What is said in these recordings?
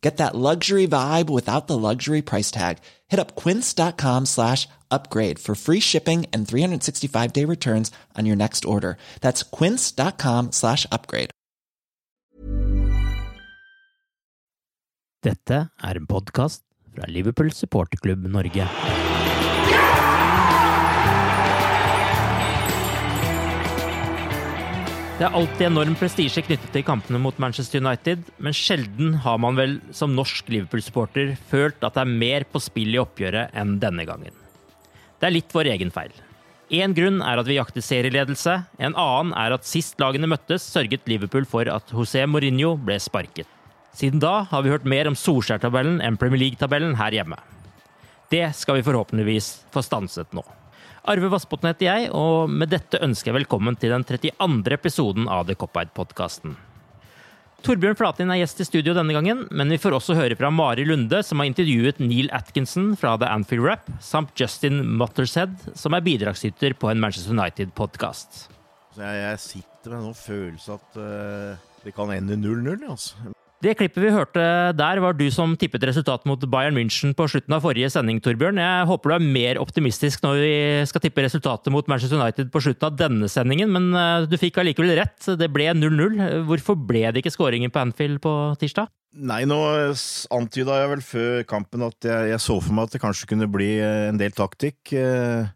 Get that luxury vibe without the luxury price tag. Hit up quince.com slash upgrade for free shipping and 365 day returns on your next order. That's quince.com slash upgrade. Dette er en podkast fra Liverpool supporterklubb Norge. Det er alltid enorm prestisje knyttet til kampene mot Manchester United, men sjelden har man vel som norsk Liverpool-supporter følt at det er mer på spill i oppgjøret enn denne gangen. Det er litt vår egen feil. Én grunn er at vi jakter serieledelse, en annen er at sist lagene møttes, sørget Liverpool for at José Mourinho ble sparket. Siden da har vi hørt mer om Solskjær-tabellen enn Premier League-tabellen her hjemme. Det skal vi forhåpentligvis få stanset nå. Arve Vassbotn heter jeg, og med dette ønsker jeg velkommen til den 32. episoden av The Cop-Eyed-podkasten. Torbjørn Flatin er gjest i studio denne gangen, men vi får også høre fra Mari Lunde, som har intervjuet Neil Atkinson fra The Anfield Rap, samt Justin Muttershead, som er bidragsyter på en Manchester United-podkast. Jeg, sitter med en sånn følelse at uh, det kan ende 0-0. Altså. Det klippet vi hørte der, var du som tippet resultatet mot Bayern München på slutten av forrige sending, Torbjørn. Jeg håper du er mer optimistisk når vi skal tippe resultatet mot Manchester United på slutten av denne sendingen, men eh, du fikk allikevel rett. Det ble 0-0. Hvorfor ble det ikke skåringen på Anfield på tirsdag? Nei, nå antyda jeg vel før kampen at jeg, jeg, så for meg at det kanskje kunne bli eh, en del taktikk. Eh,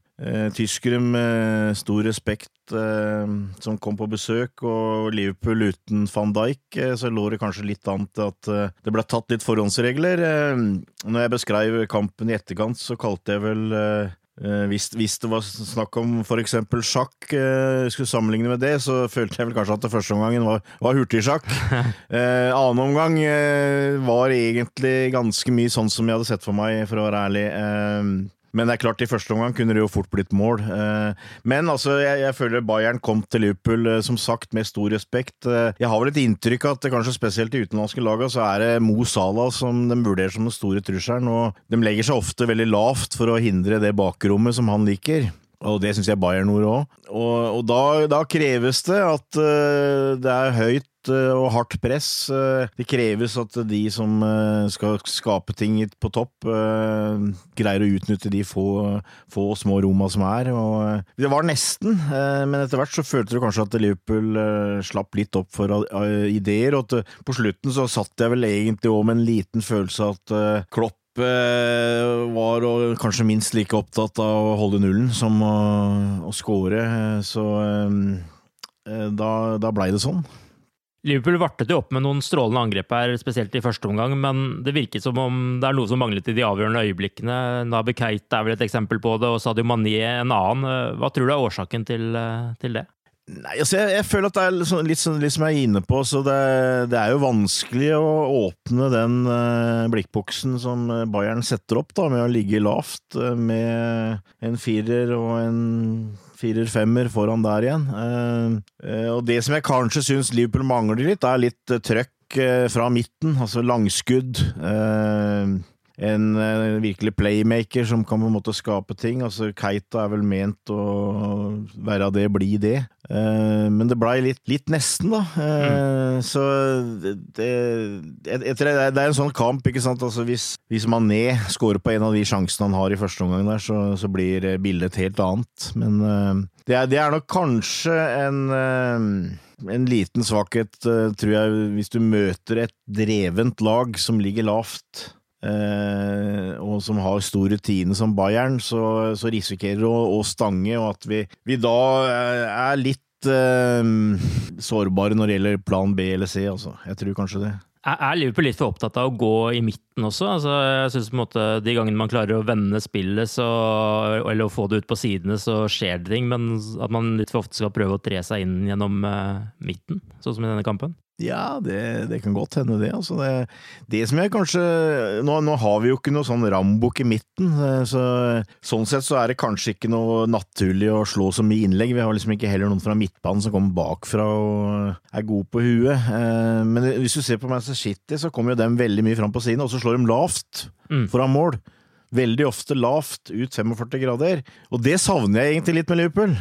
tyskere med stor respekt eh, som kom på besøk, og Liverpool uten van Dijk, eh, så lå det kanskje litt an til at eh, det ble tatt litt forhåndsregler. Eh, når jeg beskrev kampen i etterkant, så kalte jeg vel eh, hvis, hvis, det var snakk om f.eks. sjakk, skulle sammenligne med det, så følte jeg vel kanskje at det første omgangen var, var hurtigsjakk. eh, annen omgang eh, var egentlig ganske mye sånn som jeg hadde sett for meg, for å være ærlig. Eh, men det er klart, i første omgang kunne det jo fort blitt mål. Eh, men altså, jeg, jeg føler Bayern kom til Liverpool, eh, som sagt, med stor respekt. Eh, jeg har vel et inntrykk av at kanskje spesielt i utenlandske lagene så er det Mo Salah som de vurderer som den store trusselen, og de legger seg ofte veldig lavt for å hindre det bakrommet som han liker. Og det syns jeg Bayern gjorde òg. Og, og da, da, kreves det at det er høyt og hardt press. Eh, det kreves at de som eh, skal skape ting på topp, greier å utnytte de få, få små roma som er. Og det var nesten, men etter hvert så følte du kanskje at Liverpool slapp litt opp for ideer. Og at på slutten så satt jeg vel egentlig òg med en liten følelse av at Klopp var og kanskje minst like opptatt av å holde nullen som å, å score, så da, da blei det sånn. Liverpool vartet jo opp med noen strålende angrep her, spesielt i første omgang, men det virket som om det er noe som manglet i de avgjørende øyeblikkene. Nabi Keita er vel et eksempel på det, og Sadio Mané en annen. Hva tror du er årsaken til, til det? Nei, altså jeg, jeg, føler at det er litt, sånn, litt, sånn, litt som jeg er inne på, så det, det, er jo vanskelig å åpne den uh, blikkboksen som Bayern setter opp, da, med å ligge lavt med en firer og en firer-femmer foran der igjen. Eh, og det som jeg kanskje syns Liverpool mangler litt, er litt trøkk eh, fra midten, altså langskudd. En eh, virkelig playmaker som kan på en måte skape ting. Altså Keita er vel ment å være det, bli det. Eh, men det blei litt, litt, nesten, da. Mm. Så det, det, det, er en sånn kamp, ikke sant. Altså hvis, hvis Mané scorer på en av de sjansene han har i første omgang der, så, så blir bildet et helt annet. Men det er, det er nok kanskje en en liten svakhet, tror jeg, hvis du møter et drevent lag som ligger lavt. Eh, og som har stor rutine som Bayern, så, så risikerer å, å, stange, og at vi, vi da eh, er litt eh, sårbare når det gjelder plan B eller C, altså. Jeg tror kanskje det. Er Liverpool litt for opptatt av å gå i midten også? Altså, jeg synes på en måte De gangene man klarer å vende spillet så, eller å få det ut på sidene, så skjer det ting, men at man litt for ofte skal prøve å tre seg inn gjennom uh, midten, sånn som i denne kampen? Ja, det, det, kan godt hende, det. Altså det, det som jeg kanskje nå, nå, har vi jo ikke noe sånn rambukk i midten, eh, så sånn sett så er det kanskje ikke noe naturlig å slå så mye innlegg. Vi har liksom ikke heller noen fra midtbanen som kommer bakfra og er god på huet. Eh, men hvis du ser på Manchester City, så kommer jo dem veldig mye fram på siden, og så slår de lavt mm. foran mål. Veldig ofte lavt ut 45 grader, og det savner jeg egentlig litt med Liverpool.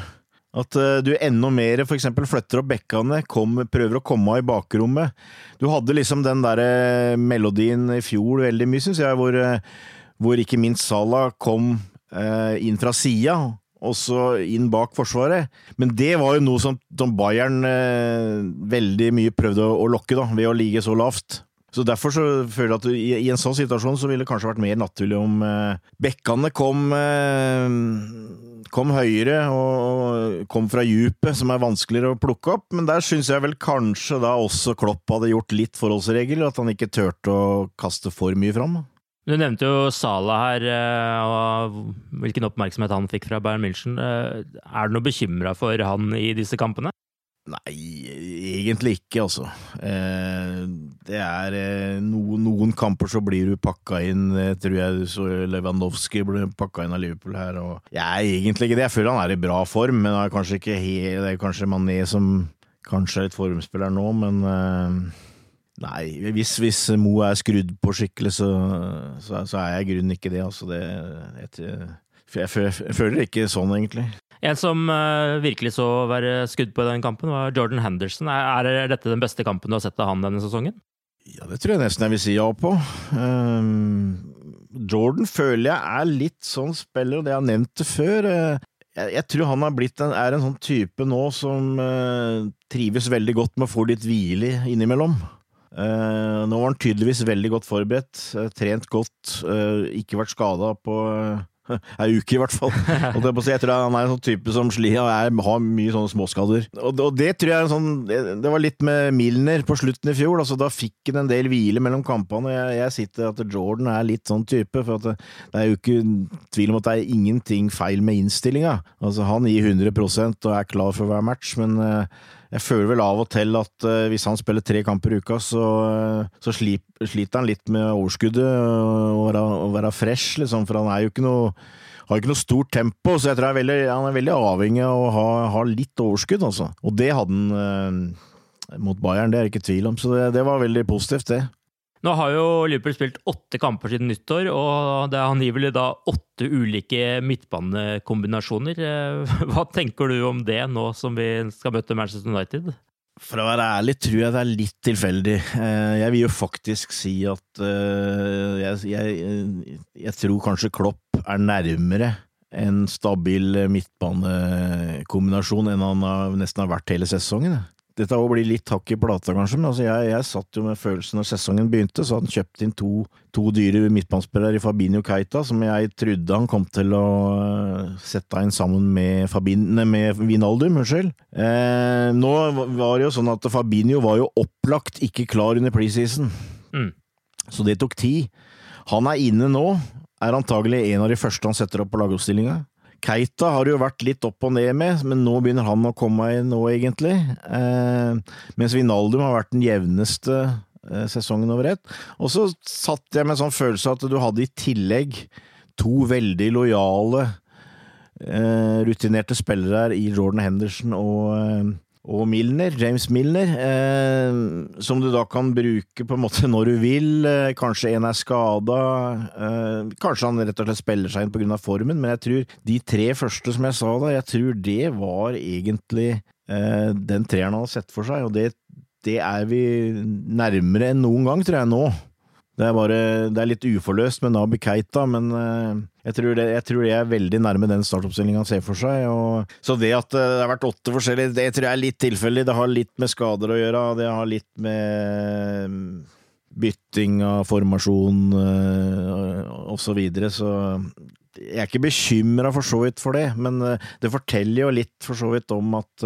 At uh, du enda mer f.eks. flytter opp bekkene, kom, prøver å komme av i bakrommet. Du hadde liksom den der uh, melodien i fjor veldig mye, syns jeg, hvor, uh, hvor, ikke minst Salah kom inn fra sida, og så inn bak Forsvaret. Men det var jo noe som, som Bayern veldig mye prøvde å, lokke, da, ved å ligge så lavt. Så Derfor så føler jeg at i, i en sånn situasjon så ville det kanskje vært mer naturlig om eh, bekkene kom eh, kom høyere og kom fra djupet, som er vanskeligere å plukke opp. Men der syns jeg vel kanskje da også Klopp hadde gjort litt forholdsregel, at han ikke turte å kaste for mye fram. Du nevnte jo Sala her, eh, og hvilken oppmerksomhet han fikk fra Bayern München. Eh, er du noe bekymra for han i disse kampene? Nei, egentlig ikke, altså. Eh, det er eh, noen kamper så blir du pakka inn, jeg tror jeg så Lewandowski ble pakka inn av Liverpool her, og jeg er egentlig ikke det. Jeg føler han er i bra form, men det er kanskje ikke helt, det er kanskje Mané som kanskje er et formspiller nå, men eh, Nei, hvis, hvis Mo er skrudd på skikkelig, så, så, så er jeg i grunnen ikke det, altså. Det, jeg, jeg, jeg føler ikke sånn, egentlig. En som uh, virkelig så være skudd på i den kampen, var Jordan Henderson. Er, er, dette den beste kampen du har sett av han denne sesongen? Ja, det tror jeg nesten jeg vil si ja på. Um, Jordan føler jeg er litt sånn spiller, og det jeg har nevnt det før. Uh, jeg, jeg, tror han en, er en sånn type nå som uh, trives veldig godt med å få litt hvile innimellom. Uh, nå var han tydeligvis veldig godt forberedt, uh, trent godt, uh, ikke vært skada på ei uke, i hvert fall. Og det, jeg tror han er en sånn type som sli, og jeg har mye sånne småskader. Og, og, det tror jeg er en sånn Det var litt med Milner på slutten i fjor. Altså, da fikk han en del hvile mellom kampene. Jeg, jeg sitter at Jordan er litt sånn type, for det, det, er jo ikke tvil om at det er ingenting feil med innstillinga. Altså, han gir 100% og er klar for hver match, men uh, jeg føler vel av og til at uh, hvis han spiller tre kamper i uka, så, uh, så slip, sliter han litt med overskuddet og være, være fresh, liksom, for han er jo ikke noe har ikke noe stort tempo, så jeg tror er veldig, han er veldig avhengig av å ha, ha, litt overskudd, altså. Og det hadde han eh, mot Bayern, det er det ikke tvil om, så det, det var veldig positivt, det. Nå har jo Liverpool spilt åtte kamper siden nyttår, og det er angivelig da åtte ulike midtbanekombinasjoner. Eh, hva tenker du om det nå som vi skal møte Manchester United? For å være ærlig tror jeg det er litt tilfeldig. Eh, jeg vil jo faktisk si at eh, jeg, jeg, jeg tror kanskje Klopp er nærmere en stabil midtbanekombinasjon enn han nesten har vært hele sesongen. Dette blir litt hakk i plata, kanskje, men altså jeg, jeg, satt jo med følelsen når sesongen begynte, så hadde han kjøpt inn to, to dyre midtbanespillere i Fabinho Keita, som jeg trodde han kom til å eh, sette inn sammen med, Fabin, med Vinaldum. Unnskyld. Eh, nå var det jo sånn at Fabinho var jo opplagt ikke klar under preseason, mm. så det tok tid. Han er inne nå, er antagelig en av de første han setter opp på lagoppstillinga. Keita har jo vært litt opp og ned med, men nå begynner han å komme inn nå, egentlig. Eh, mens Vinaldum har vært den jevneste eh, sesongen over ett. Og så satt jeg med en sånn følelse at du hadde i tillegg to veldig lojale, eh, rutinerte spillere her i Jordan Henderson og, eh, og Milner, James Milner, eh, som du da kan bruke på en måte når du vil. Eh, kanskje en er skada, eh, kanskje han rett og slett spiller seg inn av formen, men jeg tror de tre første som jeg sa da, jeg tror det var egentlig eh, den treeren han har sett for seg, og det, det er vi nærmere enn noen gang, tror jeg, nå. Det er, bare, det er litt uforløst med Nabi Keita, men uh, jeg, tror det, jeg, tror det, er veldig nærme den startoppstillingen han ser for seg. Og, så det at uh, det har vært åtte forskjellige, det tror jeg er litt tilfeldig. Det har litt med skader å gjøre, det har litt med mm, bytting av formasjon og osv. Så, videre, så jeg er ikke bekymra for så vidt for det, men det forteller jo litt for så vidt om at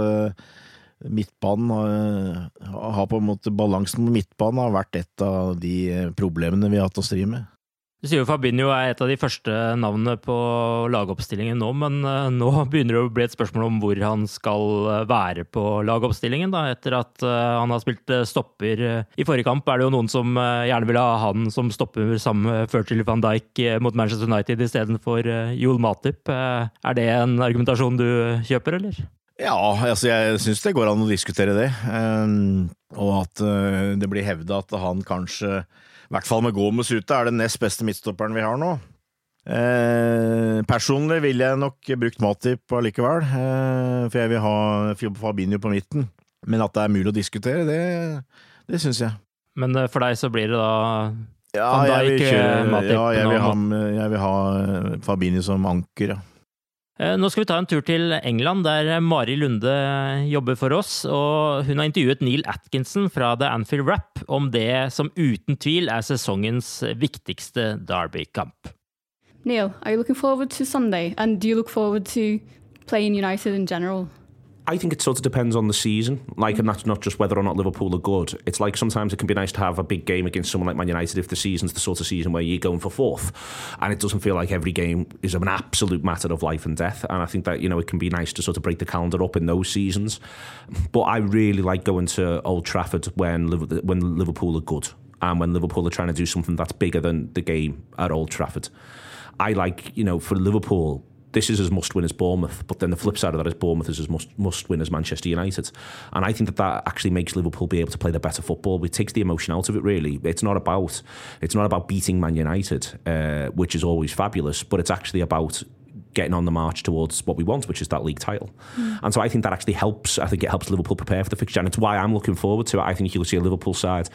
midtbanen har, har, på en måte Balansen på midtbanen har vært et av de problemene vi har hatt å stri med. Du sier jo Fabinho er et av de første navnene på lagoppstillingen nå, men eh, nå begynner det å bli et spørsmål om hvor han skal eh, være på lagoppstillingen. Da. Etter at eh, han har spilt stopper i forrige kamp, er det jo noen som gjerne vil ha han som stopper sammen med Fertil van Dijk mot Manchester United istedenfor Joel Matip. Er det en argumentasjon du kjøper, eller? Ja, altså jeg syns det går an å diskutere det. Og at det blir hevda at han kanskje, i hvert fall med Gomez ute, er den nest beste midtstopperen vi har nå. Eh, personlig ville jeg nok brukt Matip allikevel, eh, for jeg vil ha Fabinho på midten. Men at det er mulig å diskutere, det, det syns jeg. Men for deg så blir det da ja, jeg vil, kjøre, ja, jeg vil ha, jeg vil ha Fabinho som anker, ja. Eh, nå skal vi ta en tur til England, der Mari Lunde jobber for oss. og Hun har intervjuet Neil Atkinson fra The Anfield Rap om det som uten tvil er sesongens viktigste Derby-kamp. Neil, are you looking forward to Sunday? And do you look forward to playing United in general? I think it sort of depends on the season. Like, and that's not just whether or not Liverpool are good. It's like sometimes it can be nice to have a big game against someone like Man United if the season's the sort of season where you're going for fourth. And it doesn't feel like every game is an absolute matter of life and death. And I think that, you know, it can be nice to sort of break the calendar up in those seasons. But I really like going to Old Trafford when, when Liverpool are good and when Liverpool are trying to do something that's bigger than the game at Old Trafford. I like, you know, for Liverpool, this is as must win as Bournemouth, but then the flip side of that is Bournemouth is as must must win as Manchester United, and I think that that actually makes Liverpool be able to play the better football. It takes the emotion out of it. Really, it's not about it's not about beating Man United, uh, which is always fabulous, but it's actually about getting on the march towards what we want, which is that league title. Mm. And so I think that actually helps. I think it helps Liverpool prepare for the fixture, and it's why I'm looking forward to it. I think you'll see a Liverpool side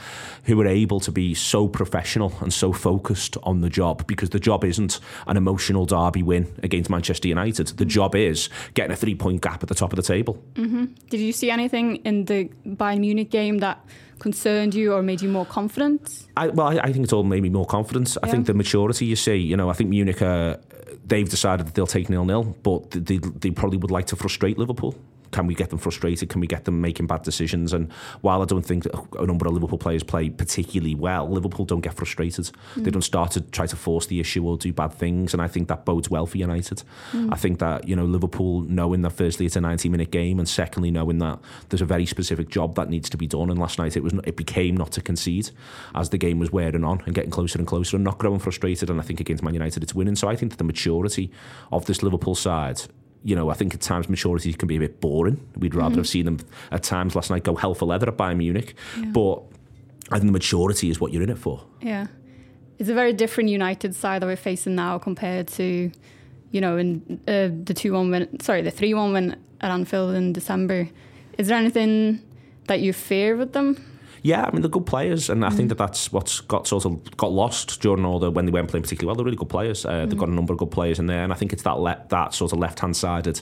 who are able to be so professional and so focused on the job because the job isn't an emotional derby win against Manchester United. The mm. job is getting a three point gap at the top of the table. Mm-hmm. Did you see anything in the Bayern Munich game that? Concerned you or made you more confident? I, well, I, I, think it's all made me more confident. Yeah. I think the maturity you see, you know, I think Munich are, they've decided that they'll take nil nil, but they, they probably would like to frustrate Liverpool. Can we get them frustrated? Can we get them making bad decisions? And while I don't think a number of Liverpool players play particularly well, Liverpool don't get frustrated. Mm. They don't start to try to force the issue or do bad things. And I think that bodes well for United. Mm. I think that, you know, Liverpool knowing that firstly it's a 90 minute game and secondly knowing that there's a very specific job that needs to be done. And last night it was it became not to concede as the game was wearing on and getting closer and closer and not growing frustrated. And I think against Man United it's winning. So I think that the maturity of this Liverpool side you know, I think at times maturity can be a bit boring. We'd rather mm-hmm. have seen them at times last night go hell for leather at Bayern Munich. Yeah. But I think the maturity is what you're in it for. Yeah. It's a very different United side that we're facing now compared to, you know, in uh, the 2 1 win, sorry, the 3 1 win at Anfield in December. Is there anything that you fear with them? Yeah, I mean they're good players, and I mm. think that that's what's got sort of got lost during all the when they weren't playing particularly well. They're really good players. Uh, mm. They've got a number of good players in there, and I think it's that le- that sort of left hand sided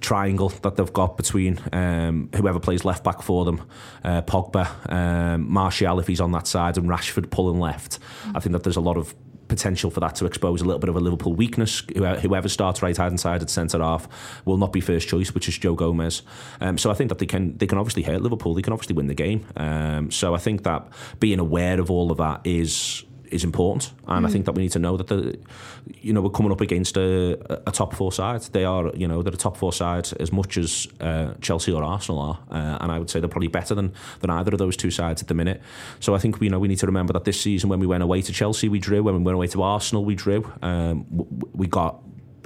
triangle that they've got between um, whoever plays left back for them, uh, Pogba, um, Martial if he's on that side, and Rashford pulling left. Mm. I think that there's a lot of potential for that to expose a little bit of a Liverpool weakness. Whoever starts right hand side at centre half will not be first choice, which is Joe Gomez. Um, so I think that they can they can obviously hurt Liverpool. They can obviously win the game. Um, so I think that being aware of all of that is is important, and mm. I think that we need to know that the, you know, we're coming up against a, a, top four side. They are, you know, they're a top four side as much as uh, Chelsea or Arsenal are, uh, and I would say they're probably better than than either of those two sides at the minute. So I think we you know we need to remember that this season when we went away to Chelsea we drew, when we went away to Arsenal we drew. Um, we got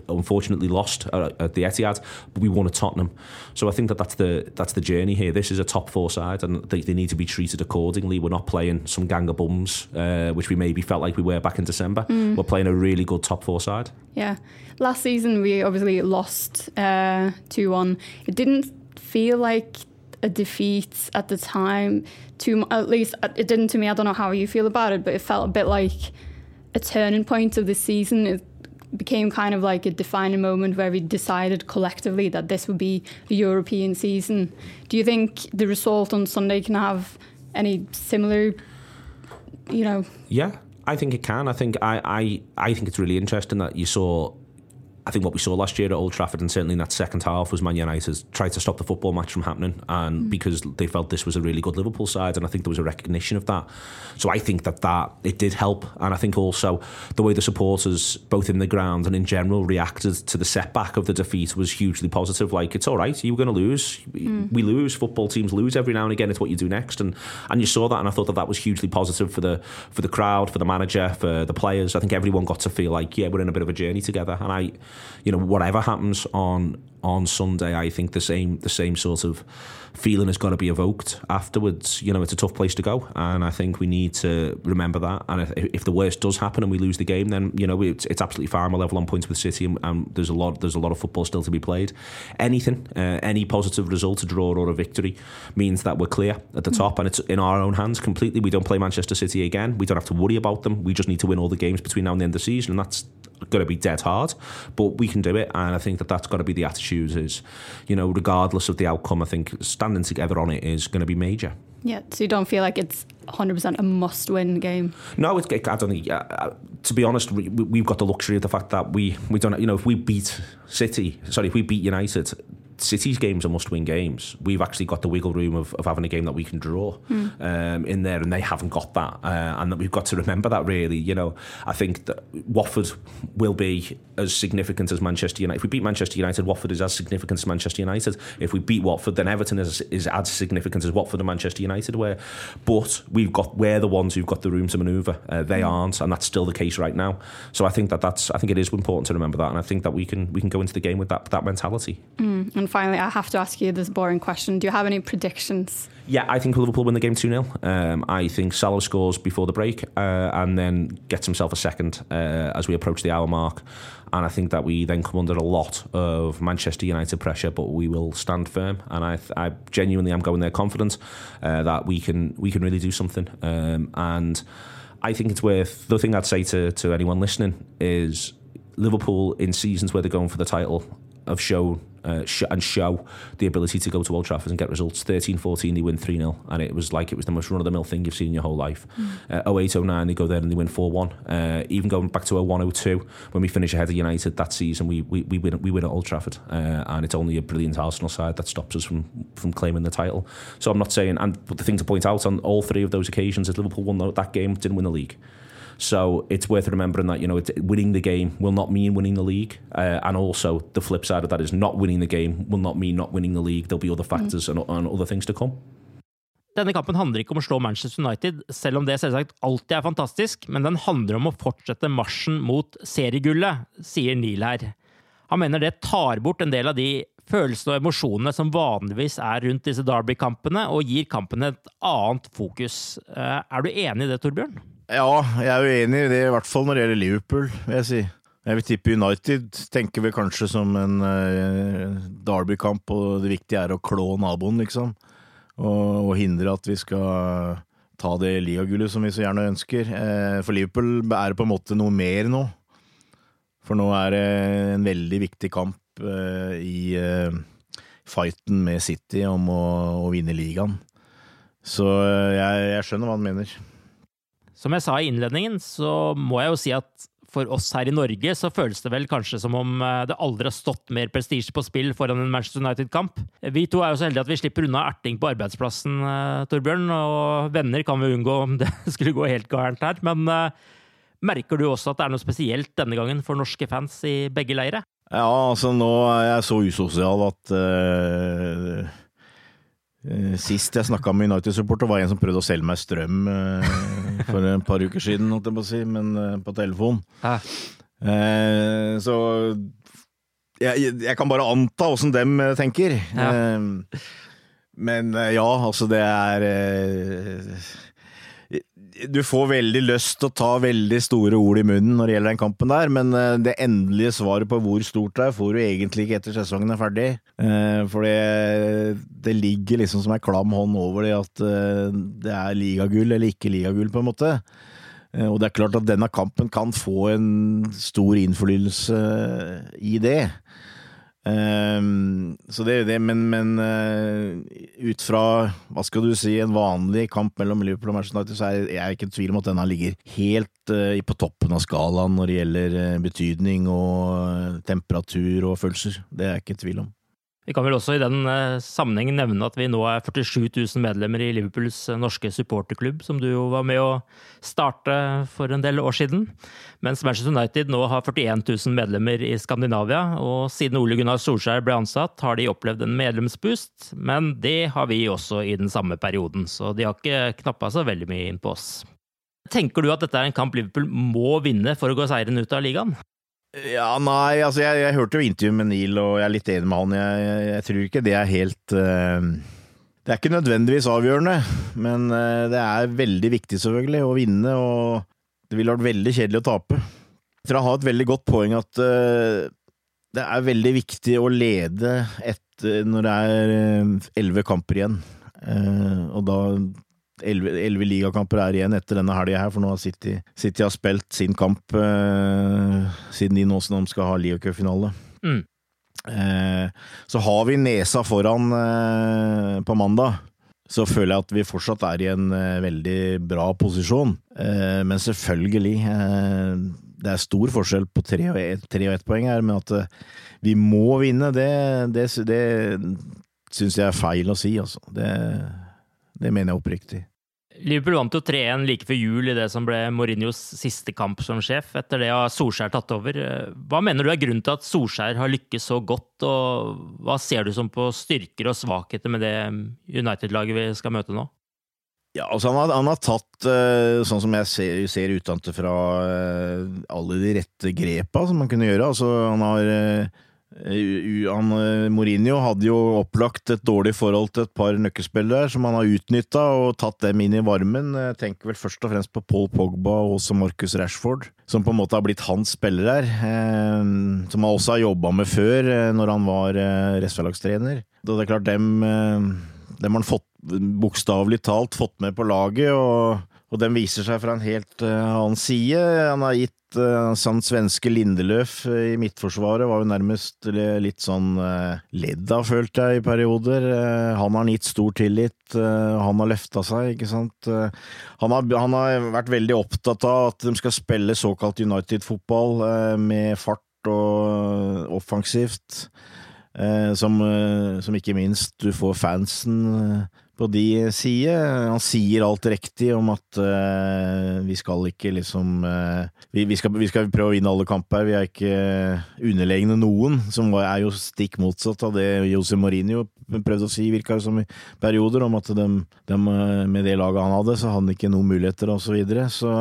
unfortunately lost at, the Etihad, but we won at Tottenham. So I think that that's the that's the journey here. This is a top four side, and they, they need to be treated accordingly. We're not playing some gang of bums, uh, which we maybe felt like we were back in December. Mm. We're playing a really good top four side. Yeah. Last season, we obviously lost uh, 2 1. It didn't feel like a defeat at the time. Too, at least uh, it didn't to me. I don't know how you feel about it, but it felt a bit like a turning point of the season. It became kind of like a defining moment where we decided collectively that this would be a European season. Do you think the result on Sunday can have any similar, you know? Yeah, I think it can. I think I, I, I think it's really interesting that you saw I think what we saw last year at Old Trafford and certainly in that second half was Man United tried to stop the football match from happening and mm. because they felt this was a really good Liverpool side and I think there was a recognition of that. So I think that that it did help and I think also the way the supporters both in the ground and in general reacted to the setback of the defeat was hugely positive. Like it's all right, you're going to lose. Mm. We lose. Football teams lose every now and again. It's what you do next and and you saw that and I thought that that was hugely positive for the for the crowd, for the manager, for the players. I think everyone got to feel like yeah, we're in a bit of a journey together and I you know, whatever happens on on Sunday, I think the same the same sort of feeling is going to be evoked afterwards. You know, it's a tough place to go, and I think we need to remember that. And if, if the worst does happen and we lose the game, then you know it's, it's absolutely fine. We're level on points with City, and, and, there's a lot there's a lot of football still to be played. Anything, uh, any positive result, a draw or a victory, means that we're clear at the mm. top, and it's in our own hands completely. We don't play Manchester City again. We don't have to worry about them. We just need to win all the games between now and the end of the season, and that's going to be dead hard, but we can do it. And I think that that's got to be the attitude. Is you know, regardless of the outcome, I think standing together on it is going to be major. Yeah, so you don't feel like it's 100% a must-win game. No, it's, I don't think. Uh, to be honest, we, we've got the luxury of the fact that we we don't. You know, if we beat City, sorry, if we beat United, City's games are must-win games. We've actually got the wiggle room of, of having a game that we can draw mm. um, in there, and they haven't got that. Uh, and that we've got to remember that. Really, you know, I think that Watford will be as significant as Manchester United. If we beat Manchester United, Watford is as significant as Manchester United. If we beat Watford, then Everton is, is as significant as Watford and Manchester United were. But we've got we're the ones who've got the room to manoeuvre. Uh, they mm. aren't, and that's still the case right now. So I think that that's I think it is important to remember that, and I think that we can we can go into the game with that that mentality. Mm. And finally, I have to ask you this boring question: Do you have any predictions? Yeah, I think Liverpool win the game 2 0. Um, I think Salah scores before the break uh, and then gets himself a second uh, as we approach the hour mark. And I think that we then come under a lot of Manchester United pressure, but we will stand firm. And I, I genuinely am going there confident uh, that we can we can really do something. Um, and I think it's worth the thing I'd say to, to anyone listening is Liverpool in seasons where they're going for the title have shown uh, sh- and show the ability to go to Old Trafford and get results. 13 14, they win 3 0, and it was like it was the most run of the mill thing you've seen in your whole life. Mm. Uh, 08 09, they go there and they win 4 1. Uh, even going back to 01 02, when we finish ahead of United that season, we, we, we, win, we win at Old Trafford, uh, and it's only a brilliant Arsenal side that stops us from, from claiming the title. So I'm not saying, and the thing to point out on all three of those occasions is Liverpool won that game, didn't win the league. So it's worth remembering that you know winning the game will not mean winning the league, uh, and also the flip side of that is not winning the game will not mean not winning the league. There'll be other factors mm. and, and other things to come. Denne kampen handler ikke om å slå Manchester United, selv om det selvsagt alltid er fantastisk, men den handler om å fortsette marsjen mot seriegullet, sier Neil her. Han mener det tar bort en del av de følelsene og emosjonene som vanligvis er rundt disse Derby-kampene, og gir kampen et annet fokus. Eh, er du enig i det, Torbjørn? Ja, jeg er uenig i det, i hvert fall når det gjelder Liverpool, vil jeg si. Jeg vil tippe United tenker vi kanskje som en uh, derbykamp, og det viktige er å klå naboen, liksom. Og, og, hindre at vi skal ta det ligagullet som vi så gjerne ønsker. Uh, for Liverpool er det på en måte noe mer nå. For nå er det en veldig viktig kamp uh, i fighten med City om å, å vinne ligaen. Så jeg, jeg skjønner hva han mener. Som jeg sa i innledningen, så må jeg jo si at for oss her i Norge så føles det vel kanskje som om eh, det aldri har stått mer prestisje på spill foran en Manchester United-kamp. Vi to er jo så heldige at vi slipper unna erting på arbeidsplassen, eh, Torbjørn. Og venner kan vi unngå om det skulle gå helt gærent her. Men uh, merker du også at det er noe spesielt denne gangen for norske fans i begge leire? Ja, altså nå er jeg så usosial at uh Eh, sist jeg snakka med United-supporter, var en som prøvde å selge meg strøm eh, for et par uker siden, holdt jeg på å si, men eh, på telefon. Hæ? Eh, så jeg, jeg kan bare anta åssen dem eh, tenker. Ja. Eh, men eh, ja, altså det er eh, Du får veldig lyst til å ta veldig store ord i munnen når det gjelder den kampen der, men eh, det endelige svaret på hvor stort det er, får du egentlig ikke etter sesongen er ferdig. Eh, For det, ligger liksom som ei klam hånd over det at eh, det er ligagull eller ikke ligagull, på en måte. Og det er klart at denne kampen kan få en stor innflytelse i det. Ehm, så det er jo det, men, men uh, ut fra hva skal du si, en vanlig kamp mellom Liverpool og Manchester United, så er jeg- ikke i tvil om at denne ligger helt uh, på toppen av skalaen når det gjelder uh, betydning og temperatur og følelser. Det er jeg ikke i tvil om. Vi kan vel også i den eh, sammenheng nevne at vi nå er 47 000 medlemmer i Liverpools eh, norske supporterklubb, som du jo var med å starte for en del år siden. Mens Manchester United nå har 41 000 medlemmer i Skandinavia, og siden Ole Gunnar Solskjær ble ansatt, har de opplevd en medlemsboost, men det har vi også i den samme perioden, så de har ikke knappa så veldig mye inn på oss. Tenker du at dette er en kamp Liverpool må vinne for å gå seieren ut av ligaen? Ja, nei, altså jeg, jeg hørte jo intervjuet med Neil, og jeg er litt enig med han. Jeg, jeg, jeg tror ikke det er helt uh, Det er ikke nødvendigvis avgjørende, men uh, det er veldig viktig selvfølgelig å vinne, og det ville vært veldig kjedelig å tape. Jeg tror han har et veldig godt poeng at uh, det er veldig viktig å lede etter når det er elleve kamper igjen. Og da Elleve ligakamper er igjen etter denne helga her, for nå har City, City har spilt sin kamp eh, siden de nå som skal ha ligacupfinale. Mm. Eh, så har vi nesa foran eh, på mandag, så føler jeg at vi fortsatt er i en eh, veldig bra posisjon. Eh, men selvfølgelig, eh, det er stor forskjell på tre og ett ett poeng her, men at vi må vinne, det, det, det syns jeg er feil å si, altså. Det, det mener jeg oppriktig. Liverpool vant jo 3-1 like før jul i det som ble Mourinhos siste kamp som sjef. Etter det har Solskjær tatt over. Hva mener du er grunnen til at Solskjær har lykkes så godt, og hva ser du som på styrker og svakheter med det United-laget vi skal møte nå? Ja, altså han har, han har tatt, eh, sånn som jeg ser, ser utenfra, eh, alle de rette grepa som man kunne gjøre. Altså, han har eh, Mourinho hadde jo opplagt et dårlig forhold til et par nøkkelspillere som han har utnytta og tatt dem inn i varmen. Jeg tenker vel først og fremst på Paul Pogba og også Marcus Rashford, som på en måte har blitt hans spiller her. Eh, som han også har jobba med før, eh, når han var eh, reservelagstrener. Da Det er klart, dem, eh, dem har han fått bokstavelig talt fått med på laget, og, og den viser seg fra en helt eh, annen side. Han har gitt uh, sånn svenske Lindeløf eh, i midtforsvaret var jo nærmest litt sånn ledd av, følte jeg, i perioder. Eh, han har gitt stor tillit, eh, han har løfta seg, ikke sant. Eh, han, har, han har vært veldig opptatt av at de skal spille såkalt United-fotball eh, med fart og offensivt. Eh, som, eh, som ikke minst du får fansen eh, på de side. Han sier alt riktig om at uh, vi skal ikke liksom uh, vi, vi, skal, vi skal prøve å vinne alle kamper, vi er ikke underlegne noen. Som var- er jo stikk motsatt av det Jose Mourinho prøvde å si, virka som i perioder, om at de, de, eh, med det laget han hadde, så hadde han ikke noen muligheter, og så videre. Så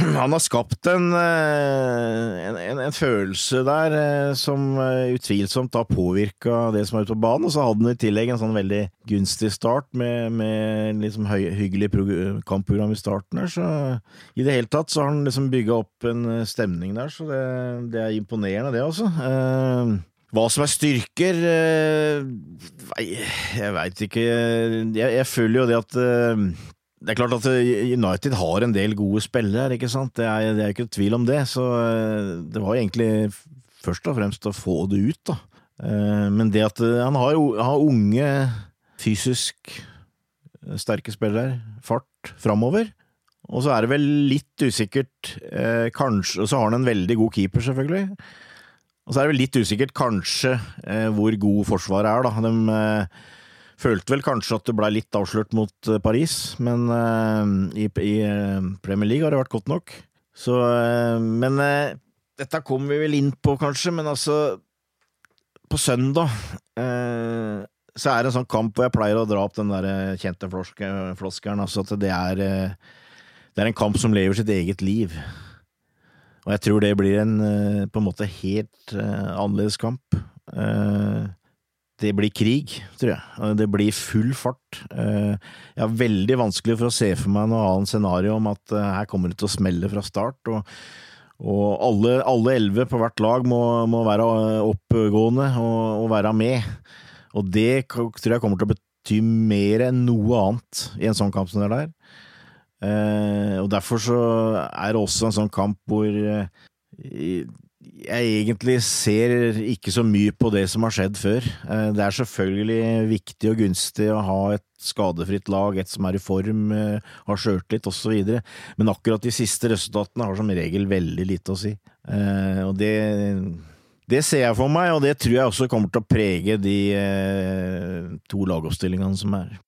han har skapt en, eh, en, en, en følelse der eh, som eh, utvilsomt har påvirka det som er ute på banen. Og så hadde han i tillegg en sånn veldig gunstig start med, med liksom høy, hyggelig kampprogram i starten her. Så i det hele tatt så har han liksom bygga opp en stemning der, så det, det er imponerende, det altså. Hva som er styrker Nei, jeg veit ikke. Jeg, jeg føler jo det at det er klart at eh, United har en del gode spillere, ikke sant? Det er, det er ikke tvil om det. Så eh, det var egentlig først og fremst å få det ut, da. Eh, Men det at han har, har unge, fysisk sterke spillere, fart framover. Og så er det vel litt usikkert, kanskje Og så har han en veldig god keeper, selvfølgelig. Og så er det vel litt usikkert, kanskje, hvor god Forsvaret er, da. De følte vel kanskje at det ble litt avslørt mot eh, Paris, men eh, i, i eh, Premier League har det vært godt nok. Så Men dette kommer vi vel inn på, kanskje, men altså På søndag så er det en sånn kamp hvor jeg pleier å dra opp den der kjente floske, floskelen, altså at det er Det er en kamp som lever sitt eget liv. Og jeg tror det blir en på en måte helt annerledes kamp. Det blir krig, tror jeg. Det blir full fart. Jeg har veldig vanskelig for å se for meg noe annet scenario om at her kommer det til å smelle fra start. og og alle, elleve på hvert lag må, må være oppgående og, og, være med. Og det tror jeg kommer til å bety mer enn noe annet i en sånn kamp som det er der. Eh, og derfor så er det også en sånn kamp hvor eh, jeg egentlig ser ikke så mye på det som har skjedd før. Eh, det er selvfølgelig viktig og gunstig å ha et skadefritt lag, et som er i form, eh, har sjøltillit osv., men akkurat de siste resultatene har som regel veldig lite å si. Eh, og det, det ser jeg for meg, og det tror jeg også kommer til å prege de to lagoppstillingene som er.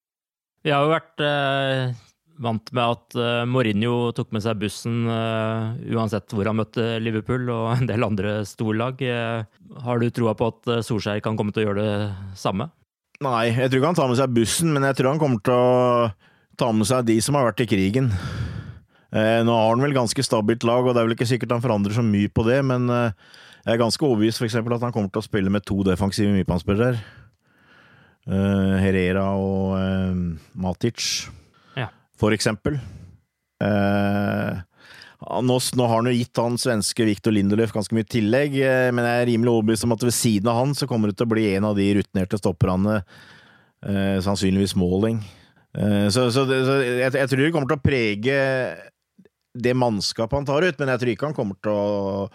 Vi har jo vært vant med at uh, Mourinho tok med seg bussen uh, uansett hvor han møtte Liverpool og en del andre storlag. Uh, har du troa på at Solskjær kan komme til å gjøre det samme? Nei, jeg tror ikke han tar med seg bussen, men jeg tror han kommer til å ta med seg de som har vært i krigen. nå har han vel ganske stabilt lag, og det er vel ikke sikkert han forandrer så mye på det, men jeg er ganske overbevist f.eks. at han kommer til å spille med to defensive midtbanespillere. Herrera og Matic for eksempel. Eh, nå, har han jo gitt han svenske Viktor Lindelöf ganske mye tillegg, eh, men jeg er rimelig overbevist om at ved siden av han så kommer det til å bli en av de rutinerte stopperne, eh, sannsynligvis Måling. Eh, så, så, så jeg, jeg, tror det kommer til å prege det mannskapet han tar ut, men jeg tror ikke han kommer til å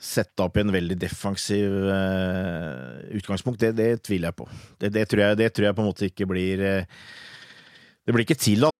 sette opp i en veldig defensiv uh, utgangspunkt. Det, det, tviler jeg på. Det, det, tror jeg, det, tror jeg, på en måte ikke blir uh, Det blir ikke tillatt.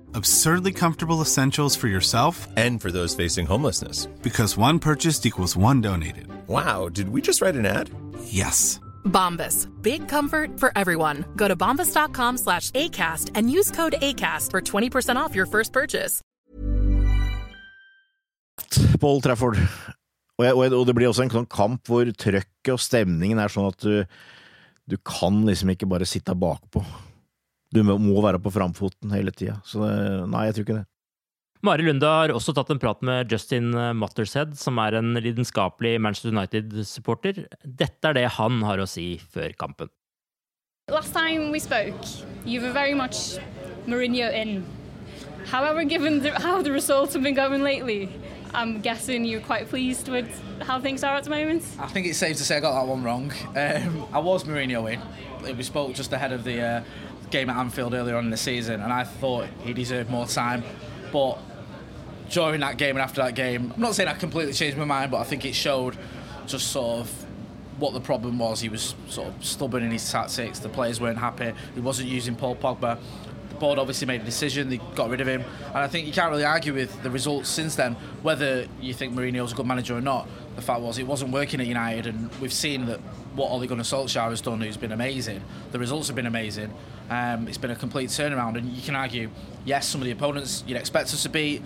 Absurdly comfortable essentials for yourself and for those facing homelessness. Because one purchased equals one donated. Wow, did we just write an ad? Yes. Bombas. Big comfort for everyone. Go to bombas.com slash ACAST and use code ACAST for 20% off your first purchase. Paul Trafford. Og, jeg, og, det blir også en sånn kamp hvor trøkket og stemningen er sånn at du, du kan liksom ikke bare sitte bakpå. Du må være på framfoten hele tida. Så nei, jeg tror ikke det. Mari Lunde har også tatt en prat med Justin Muttershead, som er en lidenskapelig Manchester United-supporter. Dette er det han har å si før kampen. Last time we spoke, you were very much Mourinho in. However, given the, how the results have been going lately, I'm guessing you're quite pleased with how things are at the moment. I think it's safe to say I got that one wrong. Um, I was Mourinho in. We spoke just ahead of the uh, game at Anfield earlier on in the season, and I thought he deserved more time. But during that game and after that game, I'm not saying I completely changed my mind, but I think it showed just sort of what the problem was. He was sort of stubborn in his tactics. The players weren't happy. He wasn't using Paul Pogba. The board obviously made a decision. They got rid of him, and I think you can't really argue with the results since then. Whether you think Mourinho's a good manager or not, the fact was it wasn't working at United, and we've seen that what Ole Gunnar Solskjaer has done, who's been amazing. The results have been amazing. Um, it's been a complete turnaround, and you can argue, yes, some of the opponents you'd expect us to beat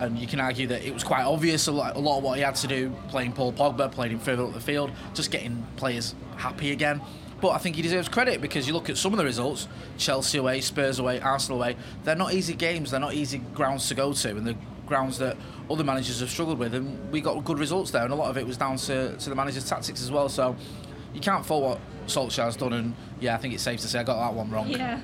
and you can argue that it was quite obvious a lot, a lot of what he had to do playing Paul Pogba, playing him further up the field, just getting players happy again. But I think he deserves credit because you look at some of the results Chelsea away, Spurs away, Arsenal away they're not easy games, they're not easy grounds to go to, and the grounds that other managers have struggled with. And we got good results there, and a lot of it was down to, to the manager's tactics as well. So you can't fault what Solskjaer's done, and yeah, I think it's safe to say I got that one wrong. Yeah.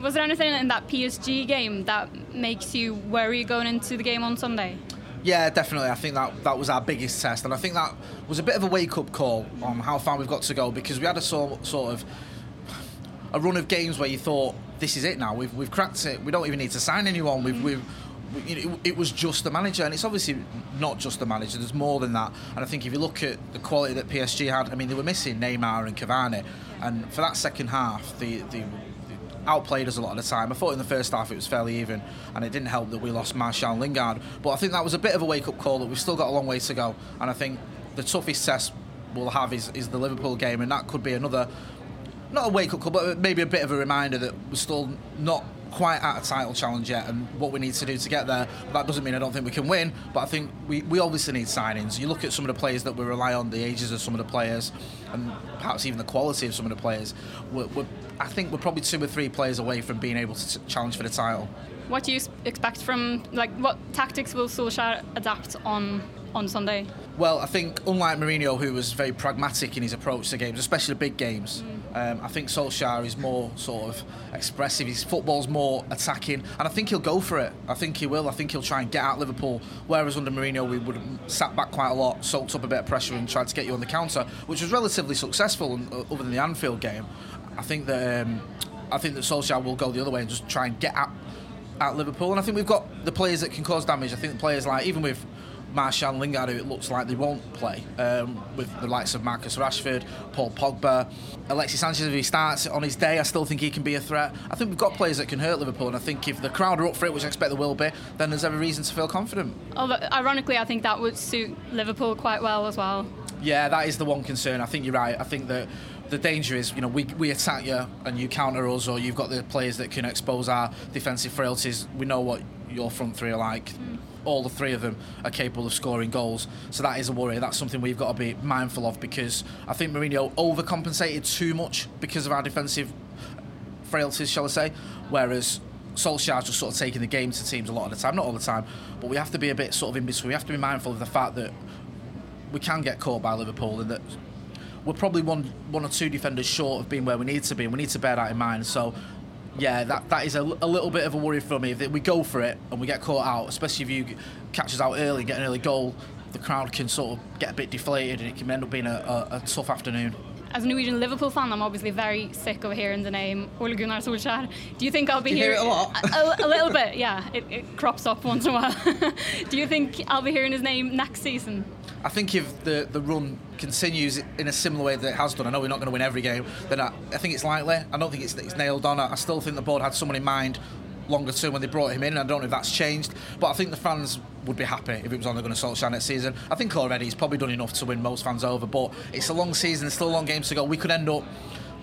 Was there anything in that PSG game that makes you worry going into the game on Sunday? Yeah, definitely. I think that that was our biggest test, and I think that was a bit of a wake-up call on how far we've got to go because we had a sort sort of a run of games where you thought this is it now. We've we've cracked it. We don't even need to sign anyone. We've we've it, it, was just the manager, and it's obviously not just the manager. There's more than that. And I think if you look at the quality that PSG had, I mean, they were missing Neymar and Cavani, and for that second half, the the outplayed us a lot of the time. I thought in the first half it was fairly even, and it didn't help that we lost Martial Lingard. But I think that was a bit of a wake up call that we've still got a long way to go. And I think the toughest test we'll have is, is the Liverpool game, and that could be another, not a wake up call, but maybe a bit of a reminder that we're still not quite at a title challenge yet and what we need to do to get there. That doesn't mean I don't think we can win, but I think we, we obviously need signings. You look at some of the players that we rely on, the ages of some of the players, and perhaps even the quality of some of the players. We're, we're, I think we're probably two or three players away from being able to challenge for the title. What do you expect from, like, what tactics will Solskjaer adapt on on Sunday? Well, I think unlike Mourinho, who was very pragmatic in his approach to games, especially big games, mm. Um, I think Solskjaer is more sort of expressive. His football's more attacking, and I think he'll go for it. I think he will. I think he'll try and get out Liverpool. Whereas under Mourinho, we would have sat back quite a lot, soaked up a bit of pressure, and tried to get you on the counter, which was relatively successful. Uh, other than the Anfield game, I think that um, I think that Solskjaer will go the other way and just try and get at at Liverpool. And I think we've got the players that can cause damage. I think the players like even with Martial Lingard, who it looks like they won't play, um, with the likes of Marcus Rashford, Paul Pogba, Alexis Sanchez, if he starts on his day, I still think he can be a threat. I think we've got players that can hurt Liverpool, and I think if the crowd are up for it, which I expect they will be, then there's every reason to feel confident. Although, ironically, I think that would suit Liverpool quite well as well. Yeah, that is the one concern. I think you're right. I think that the danger is, you know, we, we attack you and you counter us, or you've got the players that can expose our defensive frailties. We know what your front three are like. Mm all the three of them are capable of scoring goals. So that is a worry. That's something we've got to be mindful of because I think Mourinho overcompensated too much because of our defensive frailties, shall I say. Whereas Solskjaer's just sort of taking the game to teams a lot of the time, not all the time, but we have to be a bit sort of in between. We have to be mindful of the fact that we can get caught by Liverpool and that we're probably one one or two defenders short of being where we need to be, and we need to bear that in mind. So yeah, that, that is a, a, little bit of a worry for me. If we go for it and we get caught out, especially if you catch us out early, get an early goal, the crowd can sort of get a bit deflated and it can end up being a, a, a tough afternoon. As a Norwegian Liverpool fan, I'm obviously very sick of hearing the name Ole Gunnar Solskjaer. Do you think I'll be Do hearing it a lot? a, a, little bit, yeah. It, it crops up once in a while. Do you think I'll be hearing his name next season? I think if the, the run continues in a similar way that it has done, I know we're not going to win every game, then I, I think it's likely. I don't think it's, it's nailed on. I, I still think the board had someone in mind longer term when they brought him in. I don't know if that's changed, but I think the fans would be happy if it was only going to Solskjaer next season. I think already he's probably done enough to win most fans over, but it's a long season, there's still a long games to go. We could end up